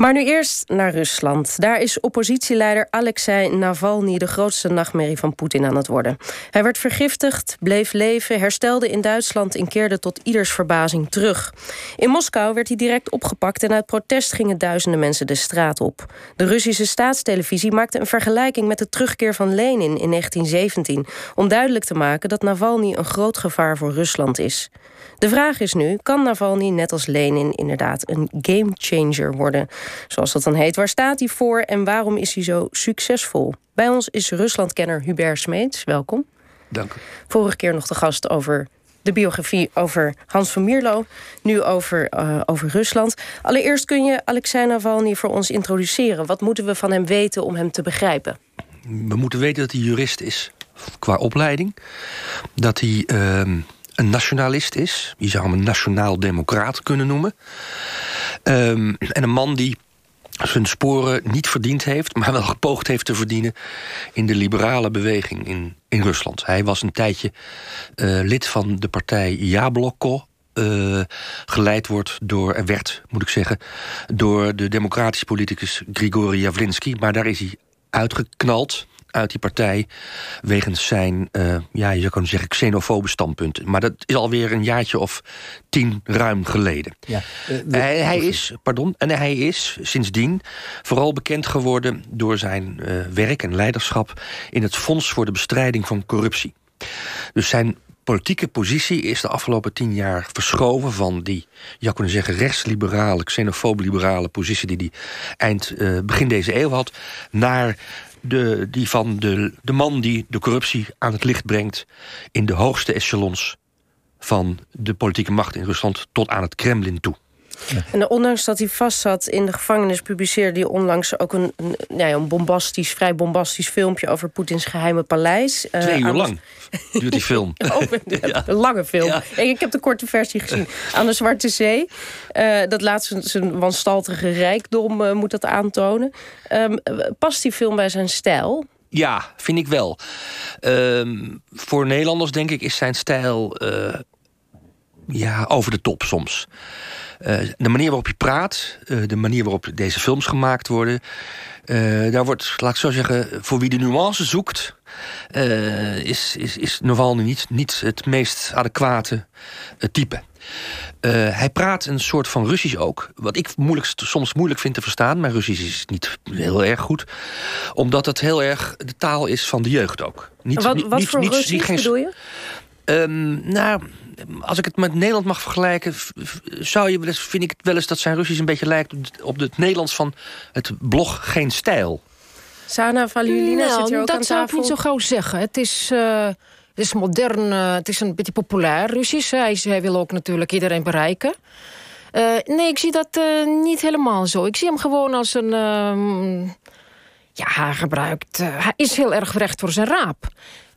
Maar nu eerst naar Rusland. Daar is oppositieleider Alexei Navalny de grootste nachtmerrie van Poetin aan het worden. Hij werd vergiftigd, bleef leven, herstelde in Duitsland en keerde tot ieders verbazing terug. In Moskou werd hij direct opgepakt en uit protest gingen duizenden mensen de straat op. De Russische staatstelevisie maakte een vergelijking met de terugkeer van Lenin in 1917 om duidelijk te maken dat Navalny een groot gevaar voor Rusland is. De vraag is nu: kan Navalny net als Lenin inderdaad een gamechanger worden? Zoals dat dan heet. Waar staat hij voor en waarom is hij zo succesvol? Bij ons is Ruslandkenner Hubert Smeets. Welkom. Dank u. Vorige keer nog de gast over de biografie over Hans van Mierlo. Nu over, uh, over Rusland. Allereerst kun je Alexei Navalny voor ons introduceren. Wat moeten we van hem weten om hem te begrijpen? We moeten weten dat hij jurist is qua opleiding. Dat hij. Uh een nationalist is. Je zou hem een nationaal-democraat kunnen noemen. Um, en een man die zijn sporen niet verdiend heeft... maar wel gepoogd heeft te verdienen... in de liberale beweging in, in Rusland. Hij was een tijdje uh, lid van de partij Jabloko... Uh, geleid wordt door, er werd, moet ik zeggen... door de democratische politicus Grigori Javlinsky. Maar daar is hij uitgeknald uit die partij... wegens zijn, uh, ja, je zou kunnen zeggen, xenofobe standpunten. Maar dat is alweer een jaartje of tien ruim geleden. Ja, uh, hij, hij is, pardon, en hij is sindsdien vooral bekend geworden... door zijn uh, werk en leiderschap in het Fonds voor de Bestrijding van Corruptie. Dus zijn politieke positie is de afgelopen tien jaar verschoven van die, je kunnen zeggen, rechtsliberale, xenofoob-liberale positie die hij eind, uh, begin deze eeuw had, naar de, die van de, de man die de corruptie aan het licht brengt... in de hoogste echelons van de politieke macht in Rusland... tot aan het Kremlin toe. En ondanks dat hij vastzat in de gevangenis... publiceerde hij onlangs ook een, een, ja, een bombastisch, vrij bombastisch filmpje... over Poetins geheime paleis. Uh, Twee uur lang duurt die film. oh, ja. Een lange film. Ja. Ik heb de korte versie gezien. Aan de Zwarte Zee. Uh, dat laat zijn, zijn wanstaltige rijkdom uh, moet dat aantonen. Um, past die film bij zijn stijl? Ja, vind ik wel. Um, voor Nederlanders denk ik is zijn stijl... ja, over de top soms. Uh, de manier waarop je praat, uh, de manier waarop deze films gemaakt worden... Uh, daar wordt, laat ik zo zeggen, voor wie de nuance zoekt... is, is, is Navalny niet, niet het meest adequate type. hij praat een soort van Russisch ook. Wat ik moeilijk, soms moeilijk vind te verstaan. Mijn Russisch is niet heel erg goed. Omdat het heel erg de taal is van de jeugd ook. Niet, wat, wat niet, voor niet, Russisch geen, bedoel je? Um, nou, als ik het met Nederland mag vergelijken... zou je wel eens, vind ik het wel eens dat zijn Russisch een beetje lijkt... op het Nederlands van het blog Geen Stijl. Sana Valjulina nou, zit hier ook dat zou ik niet zo gauw zeggen. Het is... Uh... Het is modern, uh, het is een beetje populair Russisch. Hij, hij wil ook natuurlijk iedereen bereiken. Uh, nee, ik zie dat uh, niet helemaal zo. Ik zie hem gewoon als een... Uh, ja, hij gebruikt... hij is heel erg recht voor zijn raap.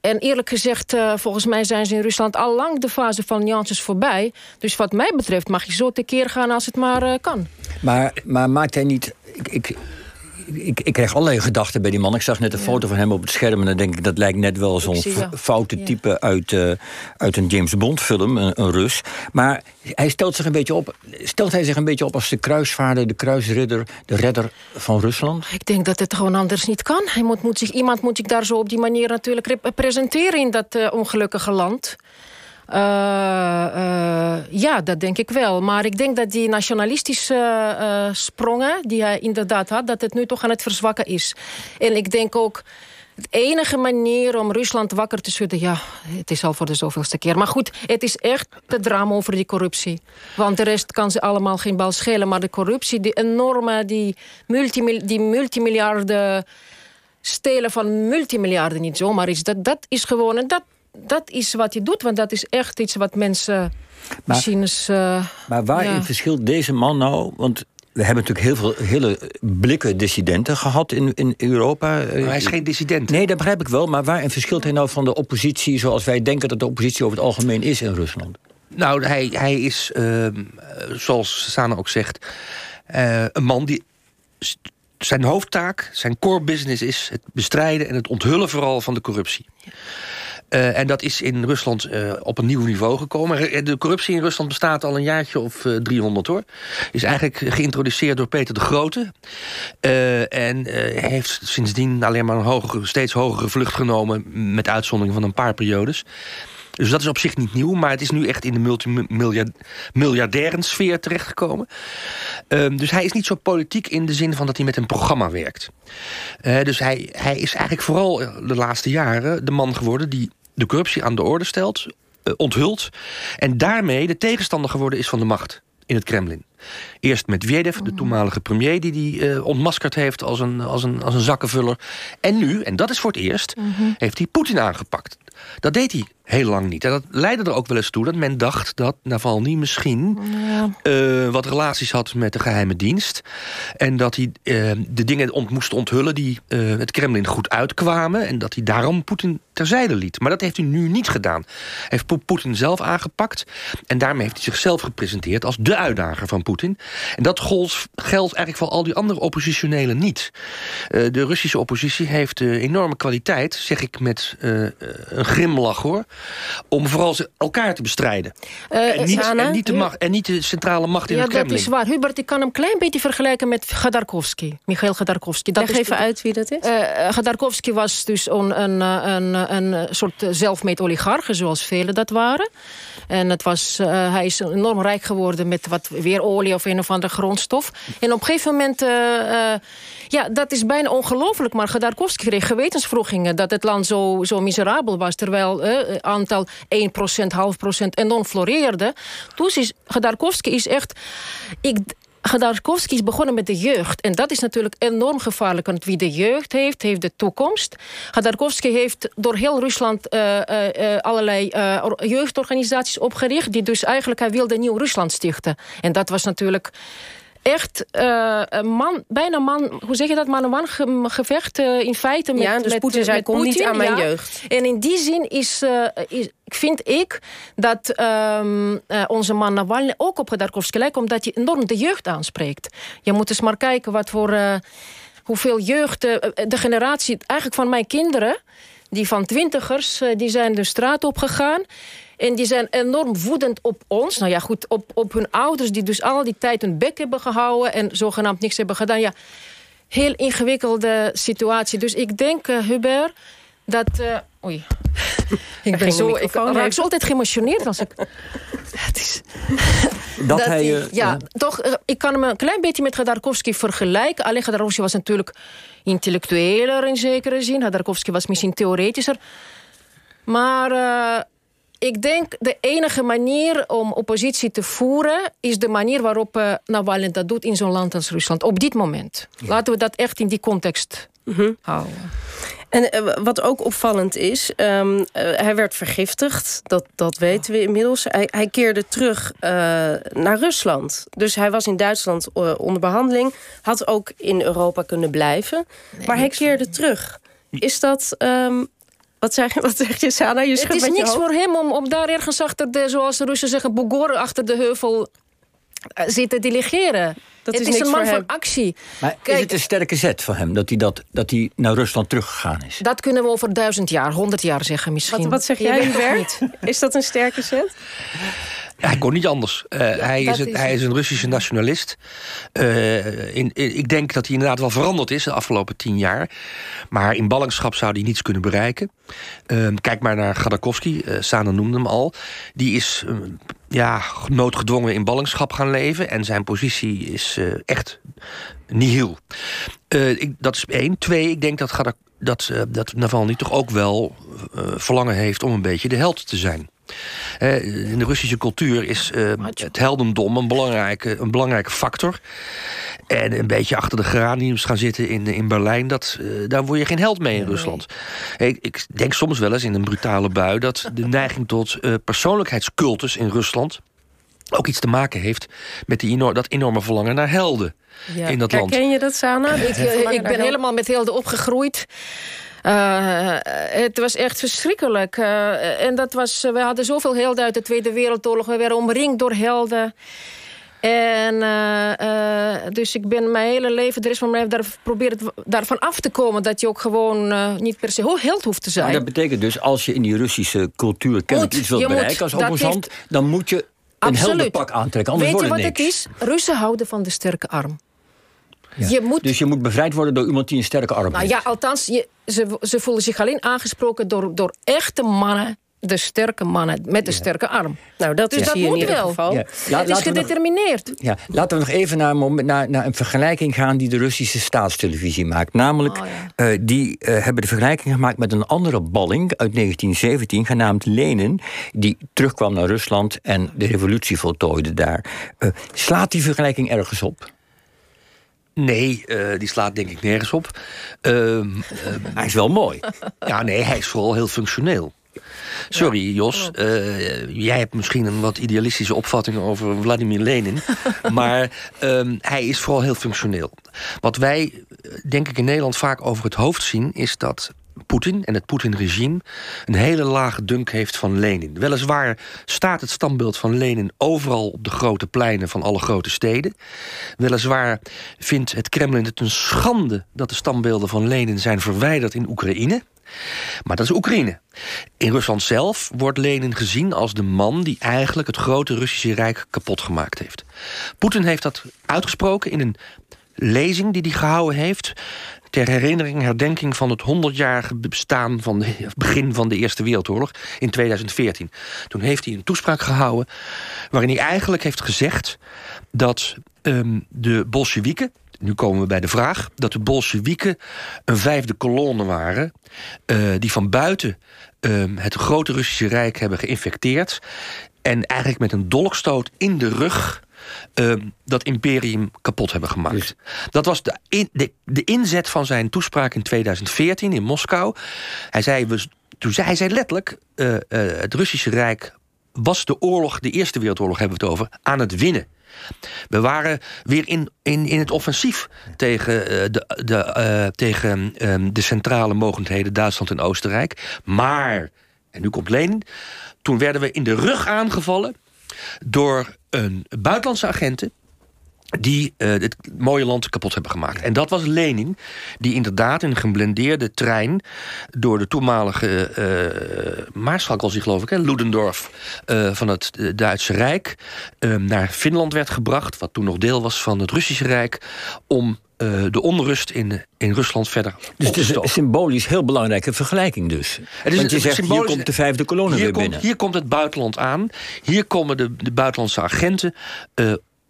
En eerlijk gezegd, uh, volgens mij zijn ze in Rusland al lang de fase van nuances voorbij. Dus wat mij betreft mag je zo tekeer gaan als het maar uh, kan. Maar, maar maakt hij niet... Ik, ik, ik, ik krijg allerlei gedachten bij die man. Ik zag net een ja. foto van hem op het scherm... en dan denk ik, dat lijkt net wel zo'n foute ja. type uit, uh, uit een James Bond film, een, een, Rus. Maar hij stelt zich een beetje op... stelt hij zich een beetje op als de kruisvaarder, de kruisridder... de redder van Rusland? Ik denk dat het gewoon anders niet kan. Hij moet, moet zich, iemand moet zich daar zo op die manier natuurlijk presenteren... in dat uh, ongelukkige land... Uh, uh, ja, dat denk ik wel. Maar ik denk dat die nationalistische uh, sprongen die hij inderdaad had... dat het nu toch aan het verzwakken is. En ik denk ook... De enige manier om Rusland wakker te schudden... ja, het is al voor de zoveelste keer. Maar goed, het is echt te drama over die corruptie. Want de rest kan ze allemaal geen bal schelen. Maar de corruptie, die enorme, die, multimil die multimiljarden... stelen van multimiljarden niet zomaar is. Dat, dat is gewoon... En dat, dat is wat je doet, want dat is echt iets wat mensen maar, misschien eens... Uh, maar waarin ja. verschilt deze man nou... want we hebben natuurlijk heel veel hele blikken dissidenten gehad in, in Europa. Maar hij is geen dissident. Nee, dat begrijp ik wel. Maar waarin verschilt hij nou van de oppositie... zoals wij denken dat de oppositie over het algemeen is in Rusland? Nou, hij, hij is, uh, zoals Sana ook zegt... Uh, een man die... Zijn hoofdtaak, zijn core business is het bestrijden... en het onthullen vooral van de corruptie. Ja. Uh, en dat is in Rusland uh, op een nieuw niveau gekomen. De corruptie in Rusland bestaat al een jaartje of uh, 300 hoor. Is eigenlijk geïntroduceerd door Peter de Grote. en heeft sindsdien alleen maar een steeds hogere vlucht genomen... met uitzondering van een paar periodes. Dus dat is op zich niet nieuw, maar het is nu echt in de multimiljardaire sfeer terechtgekomen. Um, dus hij is niet zo politiek in de zin van dat hij met een programma werkt. Dus hij, hij is eigenlijk vooral de laatste jaren de man geworden die de corruptie aan de orde stelt, uh, onthult... en daarmee de tegenstander geworden is van de macht in het Kremlin. Eerst met Medvedev, de toenmalige premier... die die uh, ontmaskerd heeft als een, als, een, als een zakkenvuller. En nu, en dat is voor het eerst, mm -hmm. heeft hij Poetin aangepakt. Dat deed hij heel lang niet. En dat leidde er ook wel eens toe dat men dacht dat Navalny misschien ja. uh, wat relaties had met de geheime dienst. En dat hij uh, de dingen ont moest onthullen die uh, het Kremlin goed uitkwamen. En dat hij daarom Poetin terzijde liet. Maar dat heeft hij nu niet gedaan. Hij heeft Poetin zelf aangepakt. En daarmee heeft hij zichzelf gepresenteerd als de uitdager van Poetin. En dat geldt eigenlijk voor al die andere oppositionelen niet. de Russische oppositie heeft enorme kwaliteit, zeg ik met een grimlach hoor om vooral elkaar te bestrijden. Uh, en, niet, en, niet de macht, en niet de centrale macht in ja, het Kremlin. Ja, dat is waar. Hubert, ik kan hem een klein beetje vergelijken met Gadarkovsky. Michail Gadarkovsky. Dat Leg even uit wie dat is. Uh, Gadarkovsky was dus een, een, een, een soort zelfmeet oligarch, zoals velen dat waren. En het was, uh, hij is enorm rijk geworden met wat weer olie of een of andere grondstof. En op een gegeven moment, uh, uh, ja, dat is bijna ongelooflijk. Maar Gadarkovsky kreeg gewetensvroegingen dat het land zo, zo miserabel was. Terwijl het aantal 1%, half procent enorm floreerde. Dus is, Gadarkovsky is echt... Ik, Gadarkovsky is begonnen met de jeugd. En dat is natuurlijk enorm gevaarlijk. Want wie de jeugd heeft, heeft de toekomst. Gadarkovsky heeft door heel Rusland uh, uh, allerlei uh, jeugdorganisaties opgericht. Die dus eigenlijk, hij wilde nieuw Rusland stichten. En dat was natuurlijk echt uh, man, bijna man, hoe zeg je dat, man-man gevecht uh, in feite met Ja, dus Poetin zei, kom niet aan mijn ja. jeugd. En in die zin is, uh, is vind ik dat um, onze man Navalny ook op Gedarkovsky lijkt... omdat hij enorm de jeugd aanspreekt. Je moet eens maar kijken wat voor... hoeveel jeugd, de generatie eigenlijk van mijn kinderen... die van twintigers, die zijn de straat op gegaan... En die zijn enorm woedend op ons. Nou ja, goed, op, op hun ouders die dus al die tijd hun bek hebben gehouden... en zogenaamd niks hebben gedaan. Ja, heel ingewikkelde situatie. Dus ik denk, uh, Hubert, dat... Uh, oei. ik ben zo, ik raak zo altijd geëmotioneerd als ik... Het is... Dat, dat hij... Uh, ja, toch, ik kan hem een klein beetje met Gadarkovsky vergelijken. Alleen Gadarkovsky was natuurlijk intellectueler in zekere zin. Gadarkovsky was misschien theoretischer. Maar ik denk de enige manier om oppositie te voeren... is de manier waarop uh, Navalny dat doet in zo'n land als Rusland. Op dit moment. Laten we dat echt in die context mm -hmm. houden. En uh, wat ook opvallend is, um, uh, hij werd vergiftigd. Dat, dat weten we inmiddels. Hij, hij keerde terug uh, naar Rusland. Dus hij was in Duitsland onder behandeling. Had ook in Europa kunnen blijven. Nee, maar hij keerde terug. Is dat um, wat zeg, wat zeg je, Sana? Je het is niks voor hem om, om daar ergens achter de, zoals de Russen zeggen, Bogor achter de heuvel uh, zitten delegeren. Dat het is, is een man van actie. Maar Kijk, is het een sterke zet voor hem dat hij, dat, dat hij naar Rusland teruggegaan is? Dat kunnen we over duizend jaar, honderd jaar zeggen misschien. Wat, wat zeg jij, Hubert? Is dat een sterke zet? hij kon niet anders. Uh, hij, is een, is... hij is een Russische nationalist. Uh, in, in, ik denk dat hij inderdaad wel veranderd is de afgelopen tien jaar. Maar in ballingschap zou hij niets kunnen bereiken. Uh, kijk maar naar Gaddakovsky, uh, Sana noemde hem al. Die is ja, noodgedwongen in ballingschap gaan leven. En zijn positie is echt nihil. Ik, dat is één. Twee, ik denk dat Gaddakovsky dat, dat Navalny toch ook wel uh, verlangen heeft om een beetje de held te zijn. In de Russische cultuur is uh, het heldendom een belangrijke, een belangrijke factor. En een beetje achter de geraniums gaan zitten in, in Berlijn... Dat, daar word je geen held mee in Rusland. Ik, ik, denk soms wel eens in een brutale bui... dat de neiging tot persoonlijkheidscultus in Rusland ook iets te maken heeft met die enorm, dat enorme verlangen naar helden ja. in dat land. Herken je dat, Sana? ik, ik ben helemaal met helden opgegroeid. Uh, het was echt verschrikkelijk. Uh, en dat was, we hadden zoveel helden uit de Tweede Wereldoorlog. We werden omringd door helden. En dus ik ben mijn hele leven, de rest van mijn leven, daar probeer daarvan af te komen dat je ook gewoon niet per se held hoeft te zijn. Maar dat betekent dus, als je in die Russische cultuur kennelijk iets wilt bereiken als opposant, dan moet je een helder pak aantrekken. Anders Weet je wat het is? Russen houden van de sterke arm. Je moet... Dus je moet bevrijd worden door iemand die een sterke arm nou, heeft. Ja, althans, je, ze, ze voelen zich alleen aangesproken door, door echte mannen de sterke mannen met de sterke arm. Nou, dat dus is dat moet in ieder wel. geval. Ja. het is gedetermineerd. Nog, ja, laten we nog even naar, naar, naar, een vergelijking gaan die de Russische staatstelevisie maakt. Namelijk, oh, uh, die uh, hebben de vergelijking gemaakt met een andere balling uit 1917, genaamd Lenin, die terugkwam naar Rusland en de revolutie voltooide daar. Uh, slaat die vergelijking ergens op? Nee, uh, die slaat denk ik nergens op. Uh, hij is wel mooi. Ja, nee, hij is vooral heel functioneel. Sorry, Jos. Uh, jij hebt misschien een wat idealistische opvatting over Vladimir Lenin. maar um, hij is vooral heel functioneel. Wat wij, denk ik, in Nederland vaak over het hoofd zien... is dat Poetin en het Poetin-regime een hele lage dunk heeft van Lenin. Weliswaar staat het standbeeld van Lenin overal op de grote pleinen van alle grote steden. Weliswaar vindt het Kremlin het een schande dat de standbeelden van Lenin zijn verwijderd in Oekraïne. Maar dat is Oekraïne. In Rusland zelf wordt Lenin gezien als de man... die eigenlijk het grote Russische Rijk kapot gemaakt heeft. Poetin heeft dat uitgesproken in een lezing die hij gehouden heeft ter herinnering, herdenking van het 100-jarige bestaan van het begin van de Eerste Wereldoorlog in 2014. Toen heeft hij een toespraak gehouden waarin hij eigenlijk heeft gezegd dat um, de Bolsjewieken, nu komen we bij de vraag... dat de Bolsjewieken een vijfde kolonne waren... Uh, die van buiten uh, het grote Russische Rijk hebben geïnfecteerd... en eigenlijk met een dolkstoot in de rug... Uh, dat imperium kapot hebben gemaakt. Dat was de, in, de, de, inzet van zijn toespraak in 2014 in Moskou. Hij zei, we, toen zei, hij zei letterlijk... Uh, uh, het Russische Rijk was de oorlog, de Eerste Wereldoorlog hebben we het over... aan het winnen. We waren weer in, in, in het offensief tegen, uh, de, de, uh, tegen uh, de centrale mogendheden Duitsland en Oostenrijk. Maar, en nu komt Lenin, toen werden we in de rug aangevallen door een buitenlandse agenten die uh, het mooie land kapot hebben gemaakt. En dat was Lenin, die inderdaad in een geblendeerde trein... door de toenmalige uh, maarschalk, als hij geloof ik, hè, Ludendorff... Uh, van het Duitse Rijk naar Finland werd gebracht... wat toen nog deel was van het Russische Rijk... om de onrust in, in Rusland verder Dus het is een symbolisch heel belangrijke vergelijking dus. Het is Want je zegt, hier komt de vijfde kolonne weer komt, binnen. Hier komt het buitenland aan. Hier komen de, de buitenlandse agenten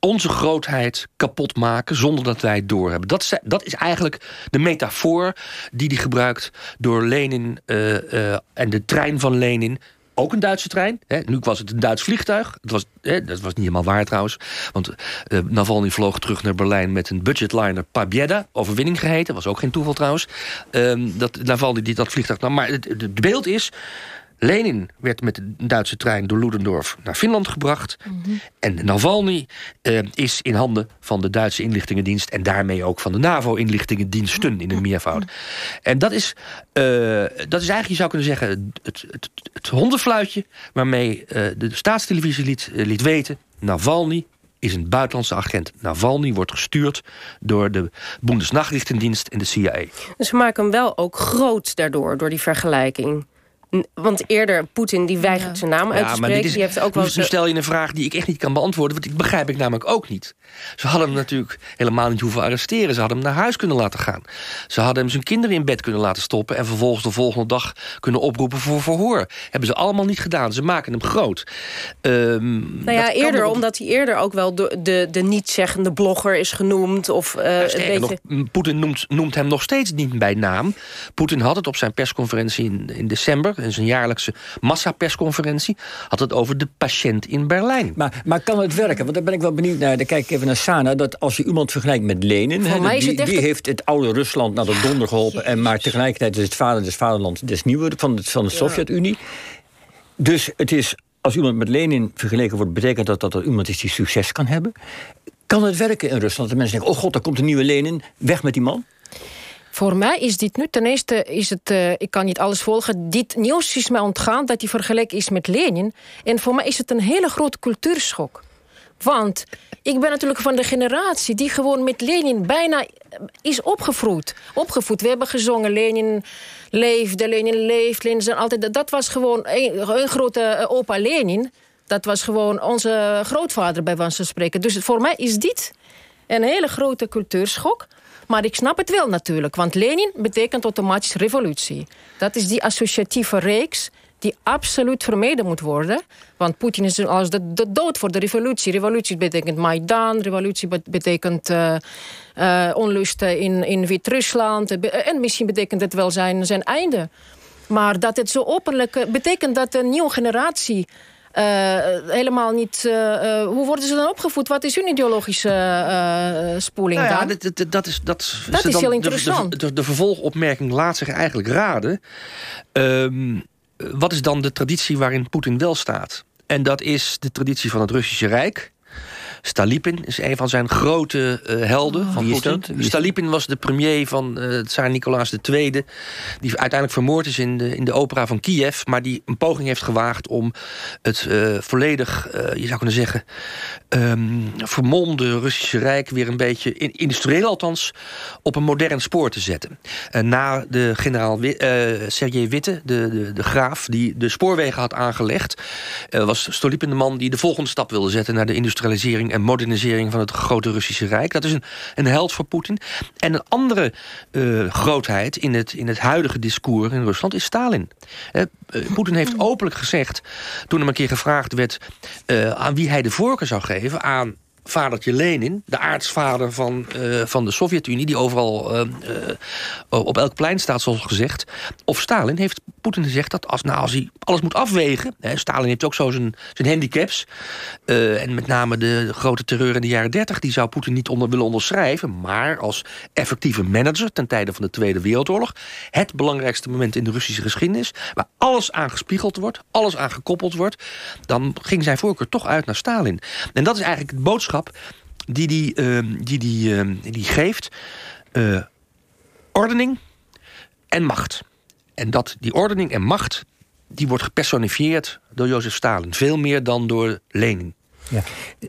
onze grootheid kapot maken zonder dat wij het doorhebben. Dat is, dat is eigenlijk de metafoor die hij gebruikt door Lenin uh, uh, en de trein van Lenin. Ook een Duitse trein. Hè. Nu was het een Duits vliegtuig. Het was, hè, dat was niet helemaal waar trouwens. Want uh, Navalny vloog terug naar Berlijn met een budgetliner Pabjeda. Overwinning geheten. Was ook geen toeval trouwens. Um, dat Navalny die dat vliegtuig nam. Maar het beeld is Lenin werd met de Duitse trein door Ludendorff naar Finland gebracht. Mm -hmm. En Navalny uh, is in handen van de Duitse inlichtingendienst... en daarmee ook van de NAVO-inlichtingendiensten in een meervoud. En dat is, uh, dat is eigenlijk, je zou kunnen zeggen, het, het, het hondenfluitje... waarmee uh, de staatstelevisie liet, liet weten... Navalny is een buitenlandse agent. Navalny wordt gestuurd door de Bundesnachrichtendienst en de CIA. Dus ze maken hem wel ook groot daardoor, door die vergelijking. Want eerder, Poetin die weigert ja. zijn naam uit te spreken. Is, die heeft ook wel nu stel je een vraag die ik echt niet kan beantwoorden... want ik begrijp ik namelijk ook niet. Ze hadden hem natuurlijk helemaal niet hoeven arresteren. Ze hadden hem naar huis kunnen laten gaan. Ze hadden hem zijn kinderen in bed kunnen laten stoppen... en vervolgens de volgende dag kunnen oproepen voor verhoor. Hebben ze allemaal niet gedaan. Ze maken hem groot. Um, nou ja, eerder, omdat hij eerder ook wel de, de, de niet-zeggende blogger is genoemd. Of, uh, ja, beetje... nog, Poetin noemt, noemt hem nog steeds niet bij naam. Poetin had het op zijn persconferentie in, in december in zijn jaarlijkse massapersconferentie... had het over de patiënt in Berlijn. Maar, maar kan het werken? Want daar ben ik wel benieuwd naar. Dan kijk ik even naar Sana. Dat als je iemand vergelijkt met Lenin... He, die, die heeft het oude Rusland naar de donder geholpen... en maar tegelijkertijd is het vader des vaderlands des nieuwe... van de, van de Sovjet-Unie. Dus het is, als iemand met Lenin vergeleken wordt... betekent dat dat er iemand is die succes kan hebben? Kan het werken in Rusland? Dat mensen denken, oh god, daar komt een nieuwe Lenin. Weg met die man? Voor mij is dit nu, ten eerste is het, uh, ik kan niet alles volgen. Dit nieuws is mij ontgaan dat hij vergeleken is met Lenin. En voor mij is het een hele grote cultuurschok. Want ik ben natuurlijk van de generatie die gewoon met Lenin bijna is opgevoed. opgevoed. We hebben gezongen Lenin leefde, Lenin leeft, Lenin zijn altijd... Dat was gewoon een, een grote eh, opa Lenin. Dat was gewoon onze grootvader bij wijze van spreken. Dus voor mij is dit een hele grote cultuurschok. Maar ik snap het wel natuurlijk, want Lenin betekent automatisch revolutie. Dat is die associatieve reeks die absoluut vermeden moet worden. Want Poetin is als de, de dood voor de revolutie. Revolutie betekent Maidan, revolutie betekent uh, onlusten in, in Wit-Rusland. En misschien betekent het wel zijn, zijn einde. Maar dat het zo openlijk betekent dat een nieuwe generatie helemaal niet... Uh, hoe worden ze dan opgevoed? Wat is hun ideologische spoeling nou ja, dan? Dat, dat, is, dat, dat is heel interessant. De, de, de, vervolgopmerking laat zich eigenlijk raden. Um, wat is dan de traditie waarin Poetin wel staat? En dat is de traditie van het Russische Rijk. Stalipin is een van zijn grote uh, helden. Oh, van Poetin. Stalipin was de premier van uh, Tsar Nicolaas II... die uiteindelijk vermoord is in de, in de opera van Kiev... maar die een poging heeft gewaagd om het uh, volledig, je zou kunnen zeggen... Um, vermomde Russische Rijk weer een beetje, in, industrieel althans... op een modern spoor te zetten. na de generaal Sergej Witte, de, de, de, graaf... die de spoorwegen had aangelegd... was Stolypin de man die de volgende stap wilde zetten... naar de industrialisering en modernisering van het grote Russische Rijk. Dat is een, een held voor Poetin. En een andere uh, grootheid in het, in het huidige discours in Rusland is Stalin. Uh, Poetin heeft openlijk gezegd, toen hem een keer gevraagd werd... Uh, aan wie hij de voorkeur zou geven, aan vadertje Lenin, de aartsvader van, uh, van de Sovjet-Unie... die overal uh, uh, op elk plein staat, zoals gezegd. Of Stalin heeft Poetin gezegd dat als, nou, als hij alles moet afwegen... Hè, Stalin heeft ook zo zijn, zijn handicaps... en met name de, de, grote terreur in de jaren 30... die zou Poetin niet onder willen onderschrijven... maar als effectieve manager ten tijde van de Tweede Wereldoorlog... het belangrijkste moment in de Russische geschiedenis... waar alles aan gespiegeld wordt, alles aan gekoppeld wordt... dan ging zijn voorkeur toch uit naar Stalin. En dat is eigenlijk het boodschap die die, uh, die, die, uh, die geeft. Uh, ordening en macht. En dat die ordening en macht... die wordt gepersonifieerd door Jozef Stalin. Veel meer dan door Lenin. Ja.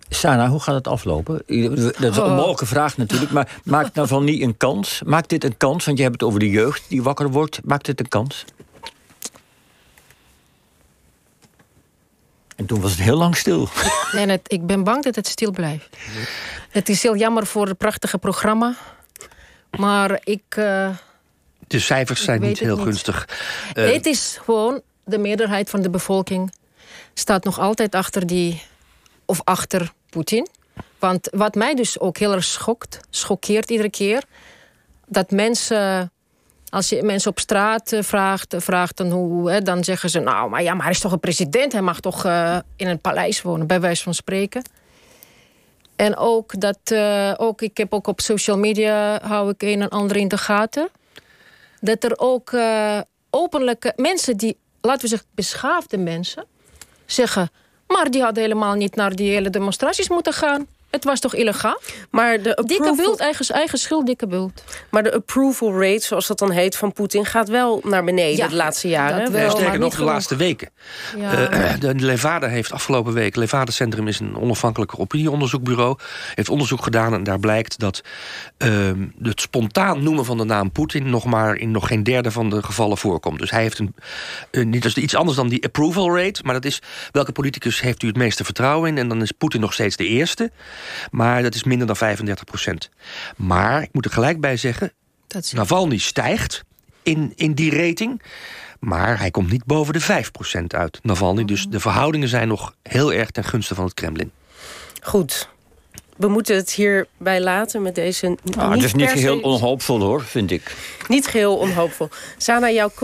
Sana, hoe gaat het aflopen? Dat is een oh. onmogelijke vraag natuurlijk. Maar maakt nou van niet een kans? Maakt dit een kans? Want je hebt het over de jeugd die wakker wordt. Maakt dit een kans? En toen was het heel lang stil. Nee, het, ik ben bang dat het stil blijft. Het is heel jammer voor het prachtige programma. Maar ik... Uh, de cijfers zijn niet heel gunstig. Uh, het is gewoon, de meerderheid van de bevolking... staat nog altijd achter die... of achter Poetin. Want wat mij dus ook heel erg schokt... schokkeert iedere keer... dat mensen als je mensen op straat eh, vraagt, vraagt dan, hoe, hè, dan zeggen ze... nou, maar ja, maar hij is toch een president? Hij mag toch uh, in een paleis wonen, bij wijze van spreken. En ook dat... Ook, ik heb ook op social media... hou ik een en ander in de gaten. Dat er ook uh, openlijke mensen die... laten we zeggen, beschaafde mensen... zeggen... maar die hadden helemaal niet naar die hele demonstraties moeten gaan. Het was toch illegaal? Maar de approval... Dikke bult, eigen, eigen schuld, dikke bult. Maar de approval rate, zoals dat dan heet, van Poetin... gaat wel naar beneden de laatste jaren. Wel, sterker nog, de laatste weken. Ja. Uh, de Levada heeft afgelopen week... Levada Centrum is een onafhankelijk opinieonderzoekbureau... heeft onderzoek gedaan en daar blijkt dat... Uh, het spontaan noemen van de naam Poetin... nog maar in nog geen derde van de gevallen voorkomt. Dus hij heeft een, uh, niet als iets anders dan die approval rate... maar dat is welke politicus heeft u het meeste vertrouwen in... en dan is Poetin nog steeds de eerste... Maar dat is minder dan 35 procent. Maar ik moet er gelijk bij zeggen... Dat Navalny stijgt in, in die rating... Maar hij komt niet boven de 5 procent uit, Navalny. Dus de verhoudingen zijn nog heel erg ten gunste van het Kremlin. Goed, we moeten het hierbij laten met deze. Ah, het is niet geheel onhoopvol hoor, vind ik. Niet geheel onhoopvol. Sana, jouw